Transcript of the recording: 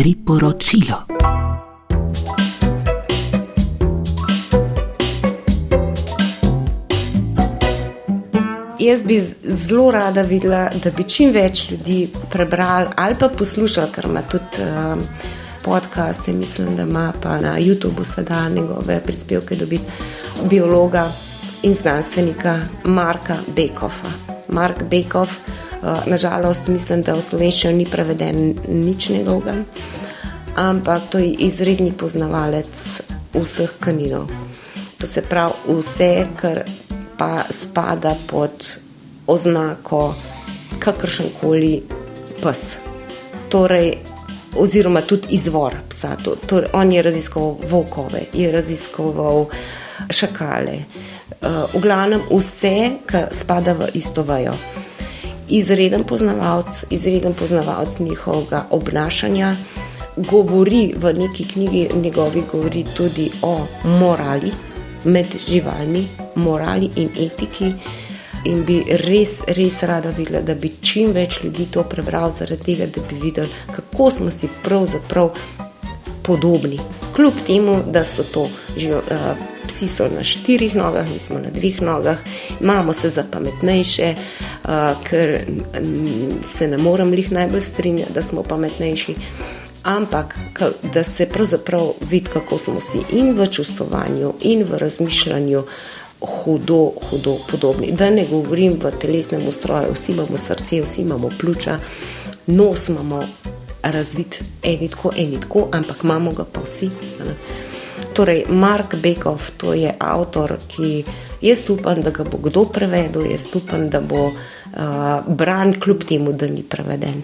Priporočilo. Jaz bi zelo rada videla, da bi čim več ljudi prebrali ali pa poslušali, ker ima tudi um, podcaste, mislim, da ima pa na YouTubu sedaj njegove prispevke dobiti biologa in znanstvenika Marka Bekofa. Mark Bekov, nažalost, mislim, da v slovenščino ni preveden nič njegovega, ampak to je izredni poznavalec vseh kaninov. To se pravi vse, kar pa spada pod oznako kakršen koli pes. Torej, oziroma tudi izvor psa. Torej, on je raziskoval volkove, je raziskoval šakale. Uh, v glavnem vse, kar spada v isto vajo. Izreden poznavalec, izreden poznavalec njihovega obnašanja, govori v neki knjigi, njegovi govori tudi o morali med živalmi, morali in etiki. In bi res, res rada videla, da bi čim več ljudi to prebral, zaradi tega, da bi videli, kako smo si pravzaprav podobni. Kljub temu, da so to že uh, psi na štirih nogah, mi smo na dveh nogah, imamo se za pametnejše, uh, ker um, se ne morem jih najbolj strinjati, da smo pametnejši ampak da se pravzaprav vidi, kako smo si in v čustovanju, in v razmišljanju hudo, hudo podobni. Da ne govorim v telesnem ustroju, vsi imamo srce, vsi imamo pljuča, nos imamo razvit, eni tako, eni tako, ampak imamo ga pa vsi. Ne? Torej, Mark Bekov, to je avtor, ki jaz upam, da ga bo kdo prevedel, jaz upam, da bo uh, bran, kljub temu, da ni preveden.